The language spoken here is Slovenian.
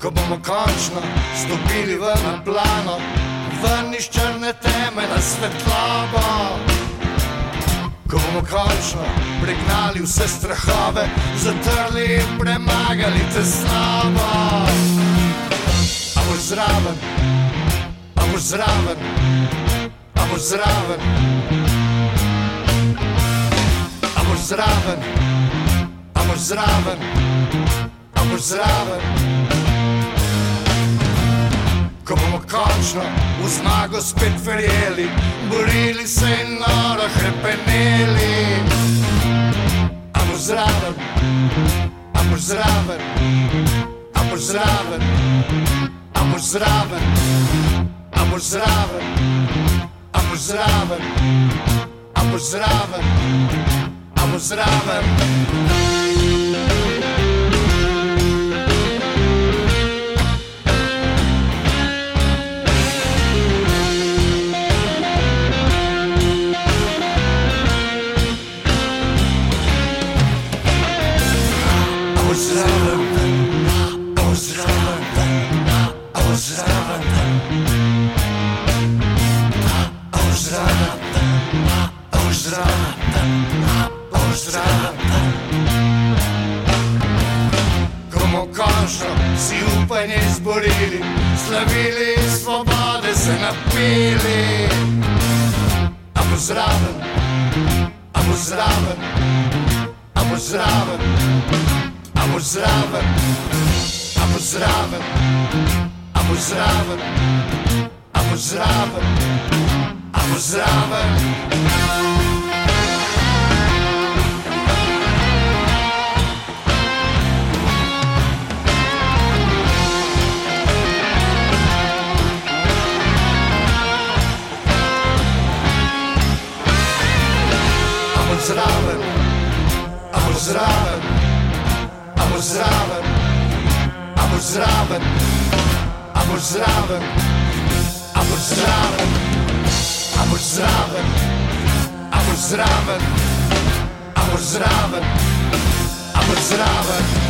ko bomo končno stopili v na plano, ven iz črne teme na svetlobo. Ko bomo končno pregnali vse strahove, zatrli in premagali te slabo. A boš zraven, a boš zraven, a boš zraven. A boš zraven, a boš zraven, a boš zraven. Ko bomo končno v zmago spet verjeli, borili se in noro krepeneli. A boš zraven, a boš zraven, a boš zraven, a boš zraven, a boš zraven, a boš zraven, a boš zraven, a boš zraven. zdraven, a bo zdraven, a bo zdraven. abusava, abusava, abusava, abusava, abusava. Abusava, abusava. abusava. Amors raven, amors raven, amors raven, amors raven, amors raven.